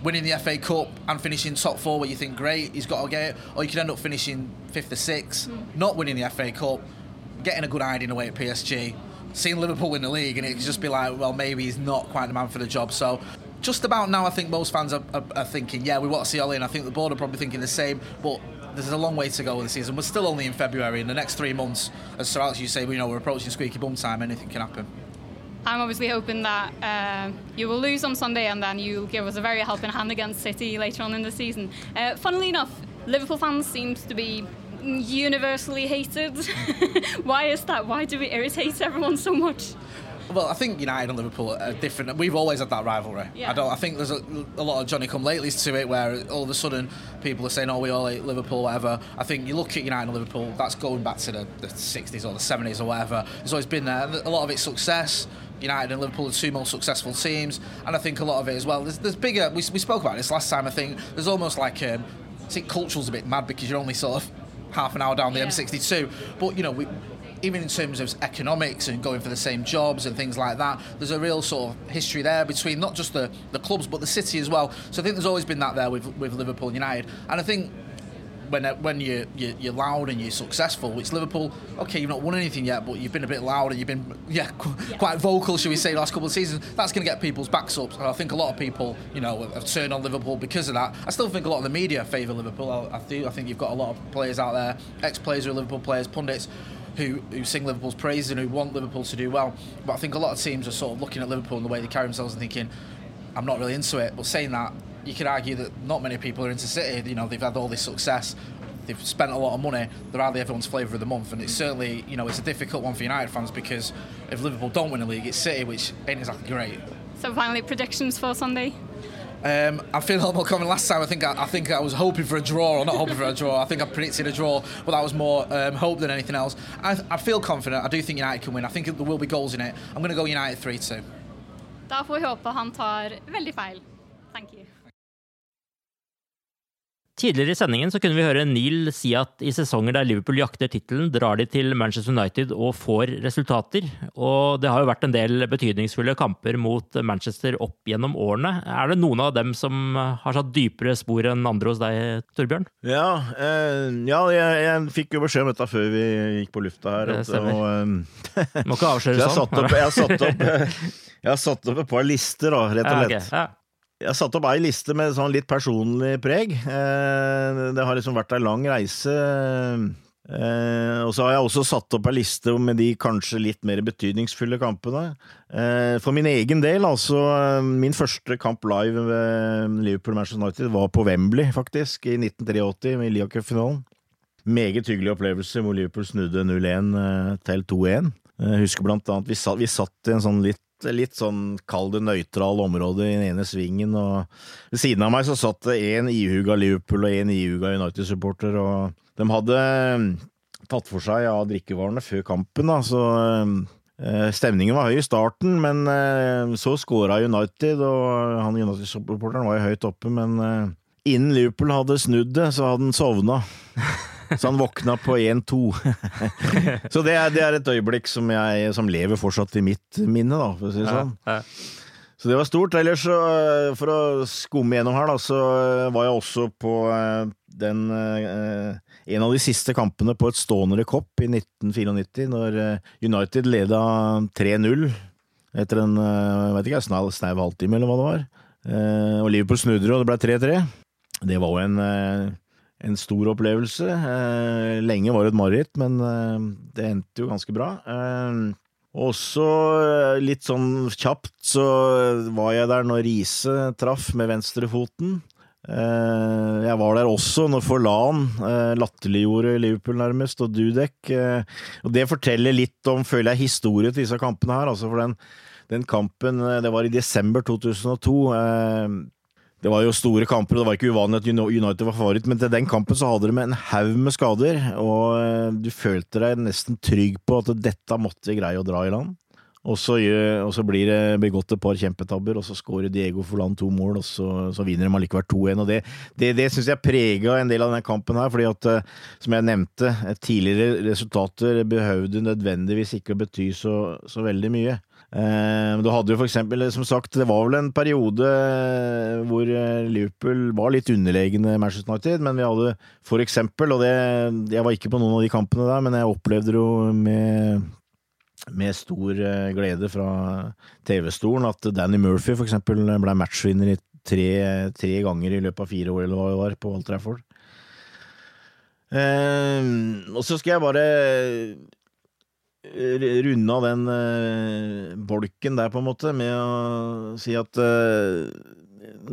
winning the FA Cup and finishing top four where you think, great, he's got to get it, or you could end up finishing fifth or sixth, mm. not winning the FA Cup, getting a good hiding away at PSG seeing Liverpool win the league, and it just be like, well, maybe he's not quite the man for the job. So just about now, I think most fans are, are, are thinking, yeah, we want to see Ole, and I think the board are probably thinking the same. But there's a long way to go the season. We're still only in February. In the next three months, as Sir Alex, you say, we know we're approaching squeaky bum time. Anything can happen. I'm obviously hoping that uh, you will lose on Sunday and then you'll give us a very helping hand against City later on in the season. Uh, funnily enough, Liverpool fans seems to be universally hated. Why is that? Why do we irritate everyone so much? Well, I think United and Liverpool are different. We've always had that rivalry. Yeah. I don't. I think there's a, a lot of Johnny Come Latelys to it, where all of a sudden people are saying, "Oh, we all hate Liverpool, whatever." I think you look at United and Liverpool. That's going back to the, the 60s or the 70s or whatever. It's always been there. A lot of it's success. United and Liverpool are two most successful teams, and I think a lot of it as well. There's, there's bigger. We, we spoke about this last time. I think there's almost like um, I think culture's a bit mad because you're only sort of half an hour down the Yeah. M62. But you know, we, even in terms of economics and going for the same jobs and things like that, there's a real sort of history there between not just the, the clubs but the city as well. So I think there's always been that there with, with Liverpool and United. And I think when when you, you you're loud and you're successful, which Liverpool, okay, you've not won anything yet, but you've been a bit loud and you've been yeah, qu- quite vocal, shall we say, the last couple of seasons. That's going to get people's backs up. And I think a lot of people, you know, have- turned on Liverpool because of that. I still think a lot of the media favour Liverpool. I, I do. I think you've got a lot of players out there, ex-players who are Liverpool players, pundits. Who, who sing Liverpool's praises and who want Liverpool to do well. But I think a lot of teams are sort of looking at Liverpool and the way they carry themselves and thinking, I'm not really into it. But saying that, you could argue that not many people are into City. You know, they've had all this success. They've spent a lot of money. They're hardly everyone's flavour of the month, and it's certainly, you know, it's a difficult one for United fans because if Liverpool don't win a league, it's City, which ain't exactly great. So finally, predictions for Sunday. Um, I feel a lot more confident last time. I think I, I think I was hoping for a draw, or not hoping for a draw. I think I predicted a draw, but that was more um, hope than anything else. I, I feel confident. I do think United can win. I think there will be goals in it. I'm going to go United 3-2. Da får vi håpe han tar veldig feil. Thank you. Tidligere i sendingen så kunne vi høre Neil si at i sesonger der Liverpool jakter tittelen, drar de til Manchester United og får resultater. Og det har jo vært en del betydningsfulle kamper mot Manchester opp gjennom årene. Er det noen av dem som har satt dypere spor enn andre hos deg, Torbjørn? Ja, eh, ja jeg, jeg fikk jo beskjed om dette før vi gikk på lufta her. At- og, eh, Må ikke avsløre sånn. jeg har satt opp, jeg har satt opp, jeg har satt opp et par lister, da, rett og Ja, slett. ja. Jeg har satt opp ei liste med sånn litt personlig preg. Eh, Det har liksom vært ei lang reise. Eh, og så har jeg også satt opp ei liste med de kanskje litt mer betydningsfulle kampene. Eh, for min egen del, altså Min første kamp live ved Liverpool-Manchester United var på Wembley, faktisk, i 1983, med Lia Cup-finalen. Meget hyggelig opplevelse hvor Liverpool snudde 0-1 eh, til 2-1. Jeg husker blant annet vi satt, vi satt i en sånn litt litt sånn kall det nøytral område i den ene svingen, og ved siden av meg så satt det en ihuga Liverpool og en ihuga United-supporter, og de hadde eh, tatt for seg av drikkevarene før kampen, da, så eh, Stemningen var høy i starten, men eh, så skåra United, og han United-supporteren var jo høyt oppe, men innen Liverpool hadde snudd det, så hadde han sovna. Så han våkna på 1-2. så det er, det er et øyeblikk som, jeg, som lever fortsatt i mitt minne, da, for å si det sånn. Så det var stort. Ellers, så, for å skumme gjennom her, da, så var jeg også på eh, den eh, En av de siste kampene på et stående kopp i 1994, når eh, United leda 3-0 etter en vet ikke, snau, snau halvtime, eller hva det var. Og Liverpool snudde, og det ble 3-3. Det var jo en en stor opplevelse. Eh, lenge var det et mareritt, men eh, det endte jo ganske bra. Eh, og så, litt sånn kjapt, så var jeg der når Riise traff med venstrefoten. Jeg var der også når Forlan latterliggjorde Liverpool nærmest, og Dudek. Og det forteller litt om, føler jeg, historie til disse kampene her. Altså for den, den kampen, det var i desember 2002. Det var jo store kamper, og det var ikke uvanlig at United var favoritt, men til den kampen så hadde de en haug med skader, og eh, du følte deg nesten trygg på at dette måtte greie å dra i land. Og så, og så blir det begått et par kjempetabber, og så skårer Diego Forlan to mål, og så, så vinner de allikevel 2-1. Og det, det, det syns jeg prega en del av denne kampen her, fordi at, eh, som jeg nevnte, tidligere resultater behøvde nødvendigvis ikke å bety så, så veldig mye. Eh, Du hadde jo for eksempel, som sagt, det var vel en periode eh, hvor eh, Liverpool var litt underlegne Manchester United, men vi hadde for eksempel, og det, jeg var ikke på noen av de kampene der, men jeg opplevde det jo med med stor glede fra TV-stolen at Danny Murphy for eksempel ble matchvinner i tre, tre ganger i løpet av fire år, eller hva det var, på Old Trafford. Og så skal jeg bare runde av den uh, bolken der, på en måte, med å si at uh,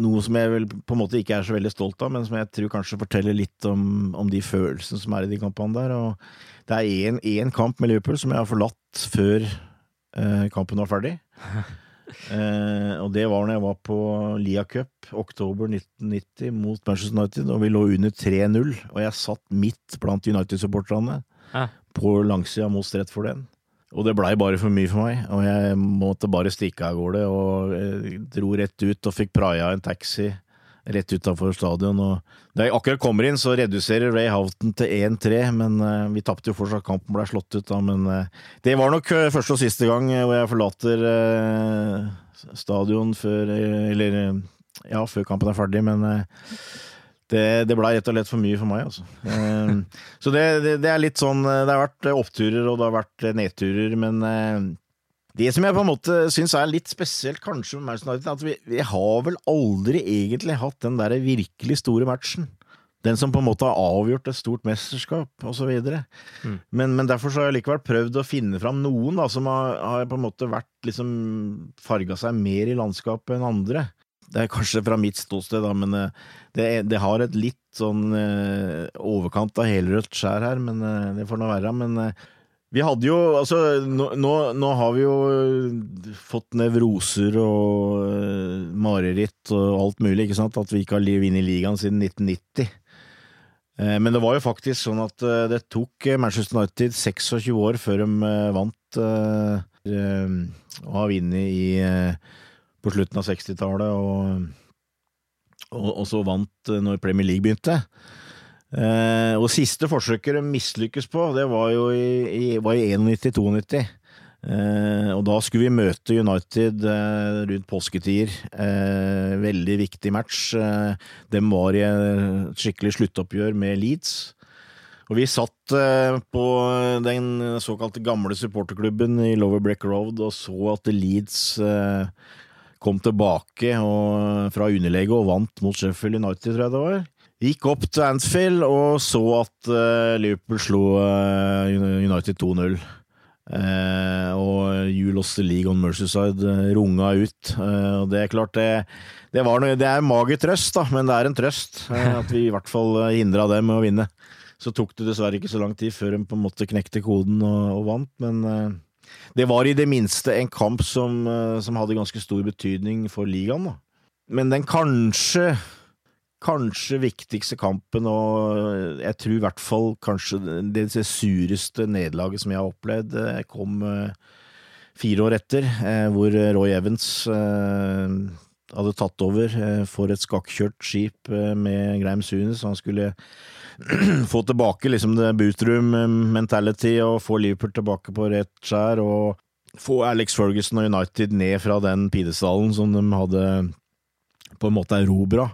noe som jeg vel på en måte ikke er så veldig stolt av, men som jeg tror kanskje forteller litt om, om de følelsene som er i de kampene der. Og det er én kamp med Liverpool som jeg har forlatt før uh, kampen var ferdig. Eh, og det var når jeg var på Lia Cup, oktober 1990, mot Manchester United, og vi lå under 3-0. Og jeg satt midt blant United-supporterne Ja. På langsida mot Stretford den. Og det blei bare for mye for meg, og jeg måtte bare stikke av gårde. Og eh, dro rett ut og fikk praia en taxi rett utafor stadion. Og da jeg akkurat kommer inn, så reduserer Ray Houghton til 1-3, men eh, vi tapte jo fortsatt kampen, ble slått ut da. Men eh, det var nok første og siste gang hvor jeg forlater stadion før Eller ja, før kampen er ferdig, men det, det blei rett og slett for mye for meg, altså. Eh, så det, det, det er litt sånn eh, Det har vært eh, oppturer og det har vært eh, nedturer, men det som jeg på en måte syns er litt spesielt kanskje med Manchester United, er at vi, vi har vel aldri egentlig hatt den der virkelig store matchen. Den som på en måte har avgjort et stort mesterskap, osv. Mm. Men, men derfor så har jeg likevel prøvd å finne fram noen da, som har, har på en måte vært liksom farga seg mer i landskapet enn andre. Det er kanskje fra mitt ståsted, da, men eh, det, det har et litt sånn eh, overkant av helrødt skjær her, men eh, det får nå være. Men vi hadde jo Altså, nå, nå, nå har vi jo fått nevroser og mareritt og alt mulig, ikke sant? At vi ikke har vunnet ligaen siden 1990. Eh, Men det var jo faktisk sånn at det tok Manchester United 26 år før de vant og har vunnet i på slutten av 60-tallet, og, og, og så vant eh, når Premier League begynte. Eh, og siste forsøket de mislykkes på, det var jo i, i, i 91-92. Eh, og da skulle vi møte United eh, rundt påsketider. Eh, veldig viktig match. Eh, dem var i et skikkelig sluttoppgjør med Leeds. Og vi satt på den såkalte gamle supporterklubben i Lower Breck Road og så at Leeds kom tilbake og, fra underlege og vant mot Sheffield United, tror jeg det var. Gikk opp til Anfield og så at uh, Liverpool slo uh, United 2-0. Uh, og You Lost the League on Mercyside eh, runga ut. Eh, og det er klart, det, det, noe, det er mager trøst, da, men det er en trøst eh, at vi i hvert fall eh, hindra dem å vinne. Så tok det dessverre ikke så lang tid før de på en måte knekte koden og, og vant, men eh, det var i det minste en kamp som, eh, som hadde ganske stor betydning for ligaen. Da. Men den kanskje kanskje viktigste kampen, og jeg tror i hvert fall kanskje det sureste nederlaget som jeg har opplevd, eh, kom eh, fire år etter, hvor Roy Evans hadde tatt over for et skakkjørt skip med Graham Sunes. Han skulle få tilbake liksom det bootroom mentality og få Liverpool tilbake på rett skjær, og få Alex Ferguson og United ned fra den pidestallen som de hadde på en måte erobra.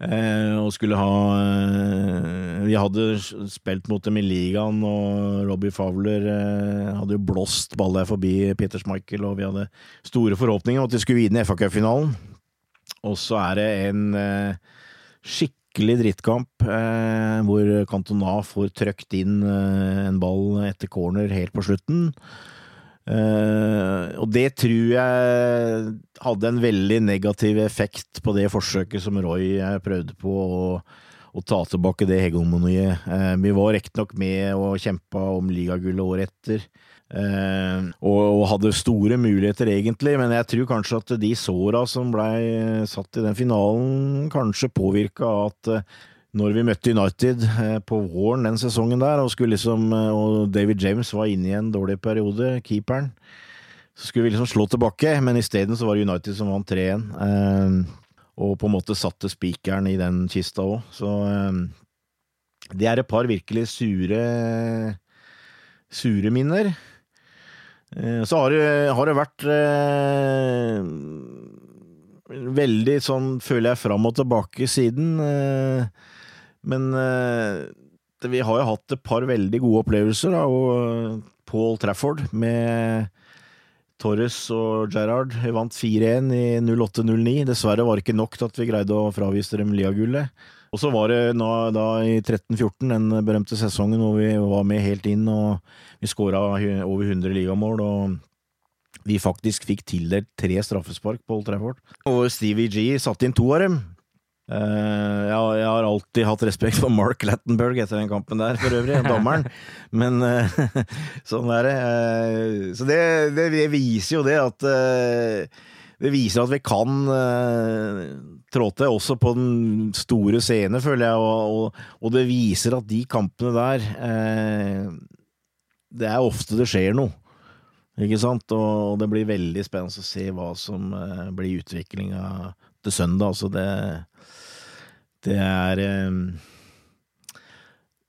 Eh, og skulle ha eh, Vi hadde spilt mot dem i ligaen, og Robbie Fowler eh, hadde jo blåst ballet forbi Peter Schmeichel, og vi hadde store forhåpninger om at de skulle vinne FA-cupfinalen. Og så er det en eh, skikkelig drittkamp, eh, hvor Cantona får trøkt inn eh, en ball etter corner helt på slutten. Eh, og det tror jeg hadde en veldig negativ effekt på det forsøket som Roy eh, prøvde på å, å ta tilbake det hegemoniet. Eh, vi var riktignok med og kjempa om ligagullet året etter. Eh, og, og hadde store muligheter, egentlig, men jeg tror kanskje at de såra som blei satt i den finalen, kanskje påvirka at eh, når vi møtte United eh, på våren den sesongen der, og, liksom, og David James var inne i en dårlig periode, keeperen, så skulle vi liksom slå tilbake, men isteden så var det United som vant 3-1. Eh, og på en måte satte spikeren i den kista òg. Så det er et par virkelig sure sure minner. Eh, så har det, har det vært eh, veldig sånn, føler jeg, fram og tilbake siden. Eh, men eh, vi har jo hatt et par veldig gode opplevelser, da, og Paul Trafford med Torres og Gerrard vant 4-1 i 08-09. Dessverre var det ikke nok til at vi greide å fravise dem Lia-gullet. Og så var det nå, da i 13-14, den berømte sesongen hvor vi var med helt inn, og vi skåra over 100 ligamål, og vi faktisk fikk tildelt tre straffespark på Old Trafford. Og Stevie G satte inn to av dem. Uh, jeg, har alltid hatt respekt for Mark Lattenberg etter den kampen der, for øvrig, dommeren. Men uh, sånn er det. Uh, så det, det, det viser jo det at det viser at vi kan uh, trå til også på den store scene, føler jeg, og, og, og det viser at de kampene der uh, Det er ofte det skjer noe, ikke sant? Og, det blir veldig spennende å se hva som uh, blir utviklinga til søndag. Altså, det, det er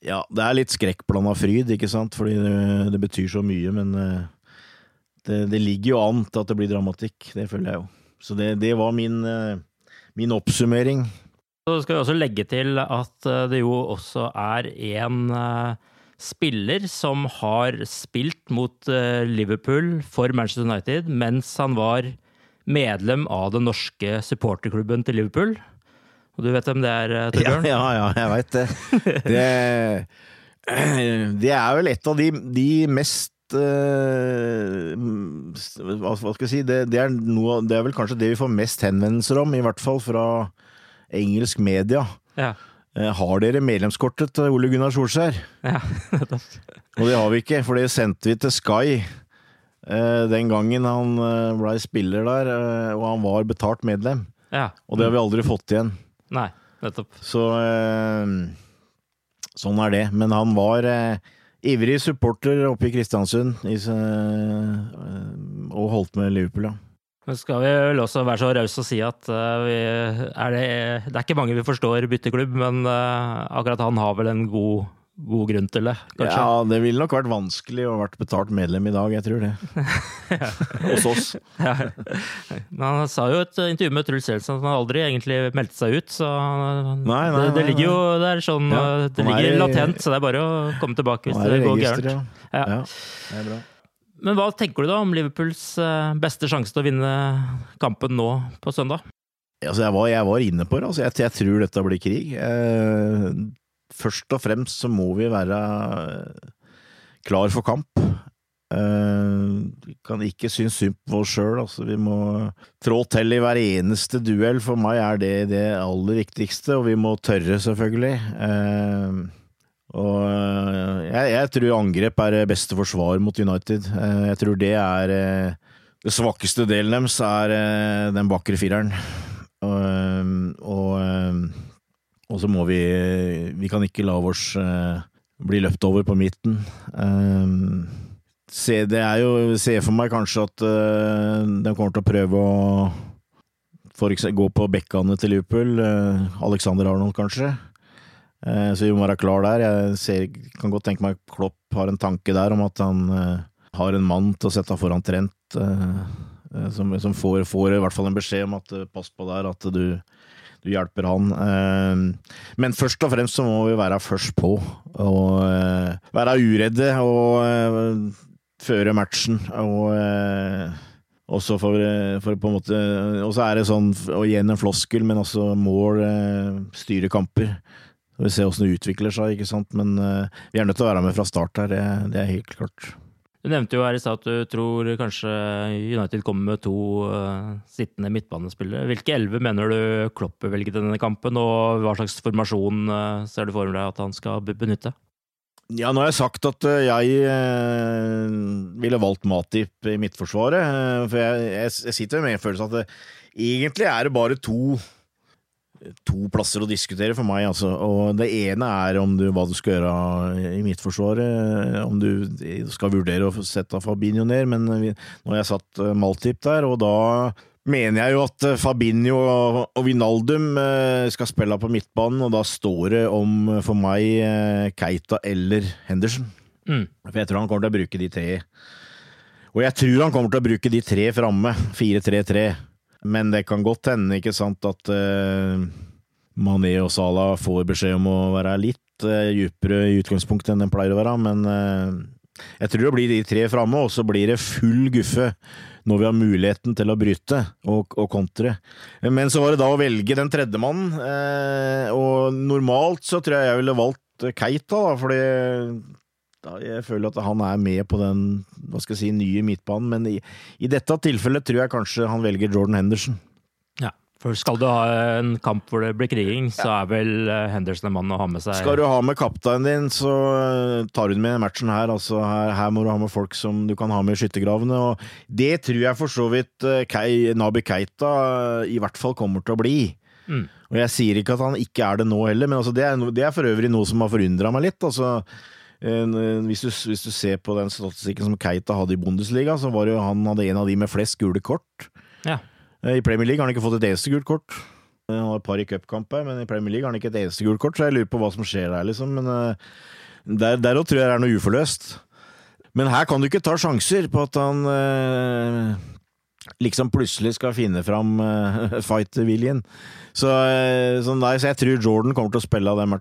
Ja, det er litt skrekkblanda fryd, ikke sant, fordi det, det betyr så mye, men det, det, ligger jo an til at det blir dramatikk, det føler jeg jo. Så det, det var min, eh, min, oppsummering. Så skal vi også legge til at eh, det jo også er en uh, spiller som har spilt mot Liverpool for Manchester United mens han var medlem av den norske supporterklubben til Liverpool. Og du vet hvem det er, Torbjørn? Ja, ja, ja, jeg veit det. det. Det er vel et av de, de mest uh, hva, skal jeg si, det, det, er noe, det, er vel kanskje det vi får mest henvendelser om, i hvert fall fra engelsk media. Ja. Uh, har dere medlemskortet til Ole Gunnar Solskjær? Ja. og det har vi ikke, for det sendte vi til Sky uh, den gangen han blei spiller der, og han var betalt medlem. Ja. Og det har vi aldri fått igjen. Nei, nettopp. Så sånn er det. Men han var Ivrig supporter oppe i Kristiansund i, og holdt med Liverpool, ja. Men skal vi vel også være så rause og si at uh, vi, er det, det, er ikke mange vi forstår bytteklubb, men uh, akkurat han har vel en god god grunn til det, kanskje? Ja, det ville nok vært vanskelig å vært betalt medlem i dag, jeg tror det. Hos oss. Ja. Men han sa jo et intervju med Truls Selsen at han aldri egentlig meldte seg ut, så nei, nei, det, det, ligger jo det er sånn ja, Det ligger latent, så det er bare å komme tilbake hvis det, det går gærent. Ja. ja, det er bra. Men hva tenker du da om Liverpools eh, beste sjanse til å vinne kampen nå på søndag? Altså, jeg, var, jeg var inne på det. Altså, jeg, jeg, tror dette blir krig. Eh, først og fremst så må vi være klar for kamp. Uh, vi kan ikke synes synd på oss sjøl. Altså, vi må trå til i hver eneste duell. For meg er det det aller viktigste, og vi må tørre, selvfølgelig. Uh, og jeg, jeg, tror angrep er beste forsvar mot United. jeg tror det er Det svakeste delen deres er den bakre fireren. og og så må vi Vi kan ikke la oss uh, bli løpt over på midten. Uh, se, det er jo Se for meg kanskje at uh, de kommer til å prøve å for eksempel, gå på bekkene til Liverpool. Alexander Arnold, kanskje. så vi må være klar der. Jeg ser, kan godt tenke meg Klopp har en tanke der om at han har en mann til å sette foran Trent. som, som får, får, i hvert fall en beskjed om at pass på der, at du du hjelper han. Eh, men først og fremst så må vi være først på, og eh, være uredde og eh, føre matchen. og så for, for, på en måte Og så er det sånn, og igjen en floskel, men også mål styre kamper. Vi ser åssen det utvikler seg, ikke sant. Men vi er nødt til å være med fra start her, det er helt klart. Du nevnte jo her i stad at du tror kanskje United kommer med to uh, sittende midtbanespillere. Hvilke elleve mener du Klopp velger til denne kampen, og hva slags formasjon uh, ser du for deg at han skal benytte? Ja, nå har jeg sagt at uh, jeg ville valgt Matip i midtforsvaret. for jeg, jeg, jeg sitter med en følelse at det, egentlig er det bare to to plasser å diskutere for meg, altså. Og det ene er om du, hva du skal gjøre i mitt forsvar. Om du skal vurdere å sette Fabinho ned, men har jeg satt eh, Maltip der, og da mener jeg jo at eh, Fabinho og Vinaldum eh, skal spille på midtbanen, og da står det om for meg Keita eller Henderson. Mm. For jeg tror han kommer til å bruke de tre. Og jeg tror han kommer til å bruke de tre framme, 4-3-3. Men det kan godt hende, ikke sant, at uh, Mané og Salah får beskjed om å være litt uh, dypere i utgangspunktet enn de pleier å være, men uh, Jeg tror det blir de tre framme, og så blir det full guffe når vi har muligheten til å bryte og, og kontre. Men så var det da å velge den tredjemannen, eh, og normalt så tror jeg jeg ville valgt Keita, da, fordi da jeg føler at han er med på den hva skal jeg si, nye midtbanen, men i, i dette tilfellet tror jeg kanskje han velger Jordan Henderson. Ja, for skal du ha en kamp hvor det blir kriging, så er vel eh, Henderson en mann å ha med seg. Skal du ha med kapteinen din, så eh, tar du med matchen her. Altså, her. Her må du ha med folk som du kan ha med i skyttergravene. Og det tror jeg for så vidt eh, Kei, Nabi Keita i hvert fall kommer til å bli. Mm. Og jeg sier ikke at han ikke er det nå heller, men altså, det, er, det er for øvrig noe som har forundra meg litt. Altså, hvis, du, hvis du ser på den statistikken som Keita hadde i Bundesliga, så var det jo han hadde en av de med flest gule kort. Ja. Eh, I Premier League har han ikke fått et eneste gult kort. Eh, Han har et par i cupkamper, men i Premier League har han ikke et eneste gult kort, så jeg lurer på hva som skjer der, liksom. Men eh, der, der også tror jeg det er noe uforløst. Men her kan du ikke ta sjanser på at han eh, liksom plutselig skal finne fram eh, fight-viljen. Så, eh, så, så jeg tror Jordan kommer til å spille den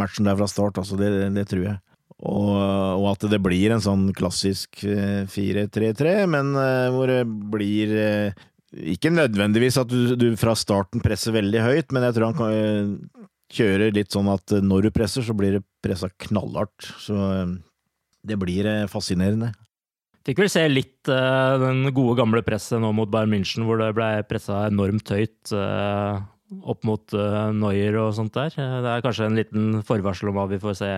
matchen der fra start, altså. Det, det tror jeg. Og, og at det blir en sånn klassisk eh, 4-3-3, men eh, hvor det blir eh, ikke nødvendigvis at du, du fra starten presser veldig høyt, men jeg tror han kan eh, kjøre litt sånn at eh, når du presser, så blir det pressa knallhardt. Så eh, det blir eh, fascinerende. Fikk vel se litt uh, den gode gamle presset nå mot Bayern München, hvor det ble pressa enormt høyt uh, opp mot uh, Neuer og sånt der. Eh, Det er kanskje en liten forvarsel om hva vi får se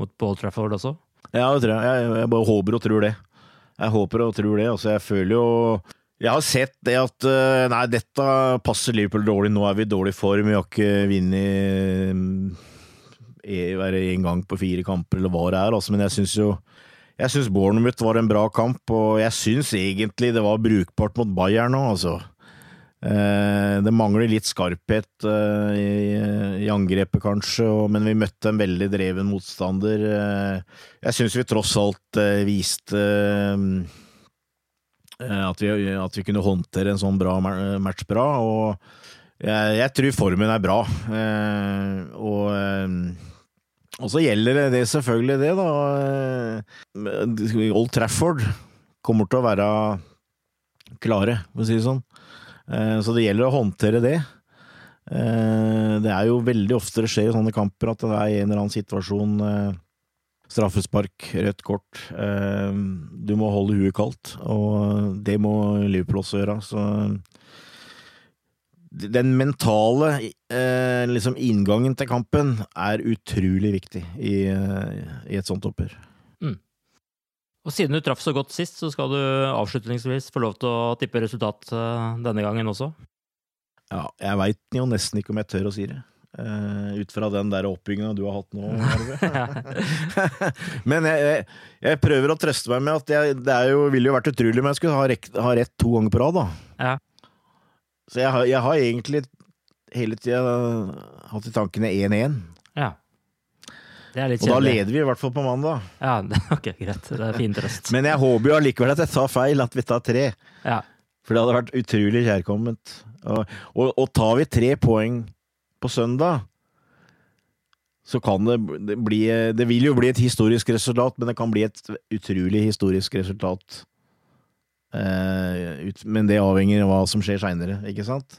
mot Paul Trafford også? Ja, det tror jeg. Jeg, jeg bare håper og tror det. Jeg håper og tror det. Altså, jeg føler jo Jeg har sett det at eh, Nei, dette passer Liverpool dårlig. Nå er vi i dårlig form. Vi har ikke vunnet én gang på fire kamper, eller hva det er. Altså, men jeg syns jo jeg syns Bournemouth var en bra kamp, og jeg syns egentlig det var brukbart mot Bayern nå, altså. Eh, det mangler litt skarphet eh, i, angrepet, kanskje, men vi møtte en veldig dreven motstander. Eh, jeg syns vi tross alt viste at, vi, at vi kunne håndtere en sånn bra match bra, og jeg, jeg tror formen er bra. Og og så gjelder det, selvfølgelig det, da. Old Trafford kommer til å være klare, for å si det sånn. Eh, Så det gjelder å håndtere det. Eh, Det er jo veldig ofte det skjer i sånne kamper at det er en eller annen situasjon eh, Straffespark, rødt kort. Du må holde huet kaldt, og det må Liverpool også gjøre. Så den mentale liksom inngangen til kampen er utrolig viktig i et sånt oppgjør. Og siden du traff så godt sist, så skal du avslutningsvis få lov til å tippe resultat eh, denne gangen også. Ja, jeg veit jo nesten ikke om jeg tør å si det. Uh, ut fra den der oppbygginga du har hatt nå. Men jeg, jeg, jeg prøver å trøste meg med at jeg, det er jo, ville jo vært utrolig om jeg skulle ha, rekt, ha rett to ganger på rad, da. Ja. Så jeg har egentlig hele tida hatt i tankene 1-1. Det er litt Og da leder vi i hvert fall på mandag. Ja, ok, greit. Det er fin trøst. Men jeg håper jo allikevel at jeg tar feil, at vi tar tre. Ja. For det hadde vært utrolig kjærkomment. Og, og, og tar vi tre poeng på søndag, så kan det, det bli Det vil jo bli et historisk resultat, men det kan bli et utrolig historisk resultat. Eh, ut, men det avhenger av hva som skjer seinere, ikke sant?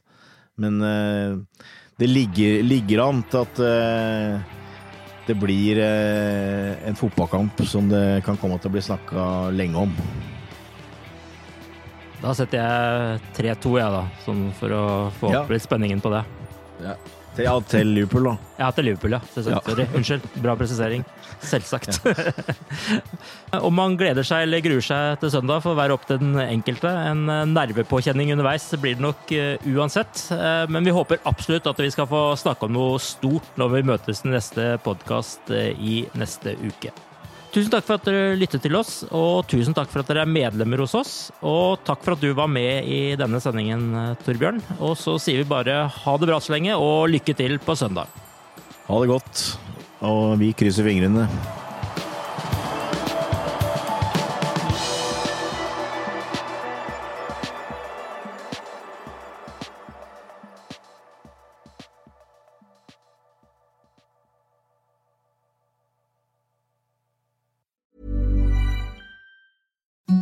Men eh, det ligger, ligger an til at eh, det blir eh, en fotballkamp som det kan komme til å bli snakka lenge om. Da setter jeg 3-2, jeg, da. Sånn for å få opp Ja. litt spenningen på det. Ja. Til, ja, til Liverpool, da. Ja, til Liverpool, ja. Ja. Sorry. Unnskyld. Bra presisering. Selvsagt. Om man gleder seg eller gruer seg til søndag, får være opp til den enkelte. En eh, nervepåkjenning underveis blir det nok eh, uansett. Eh, Men vi håper absolutt at vi skal få snakke om noe stort når vi møtes i neste podkast i neste uke. Tusen takk for at dere lyttet til oss, og tusen takk for at dere er medlemmer hos oss. Og takk for at du var med i denne sendingen, Torbjørn. Og så sier vi bare ha det bra så lenge, og lykke til på søndag. Ha det godt, og vi krysser fingrene.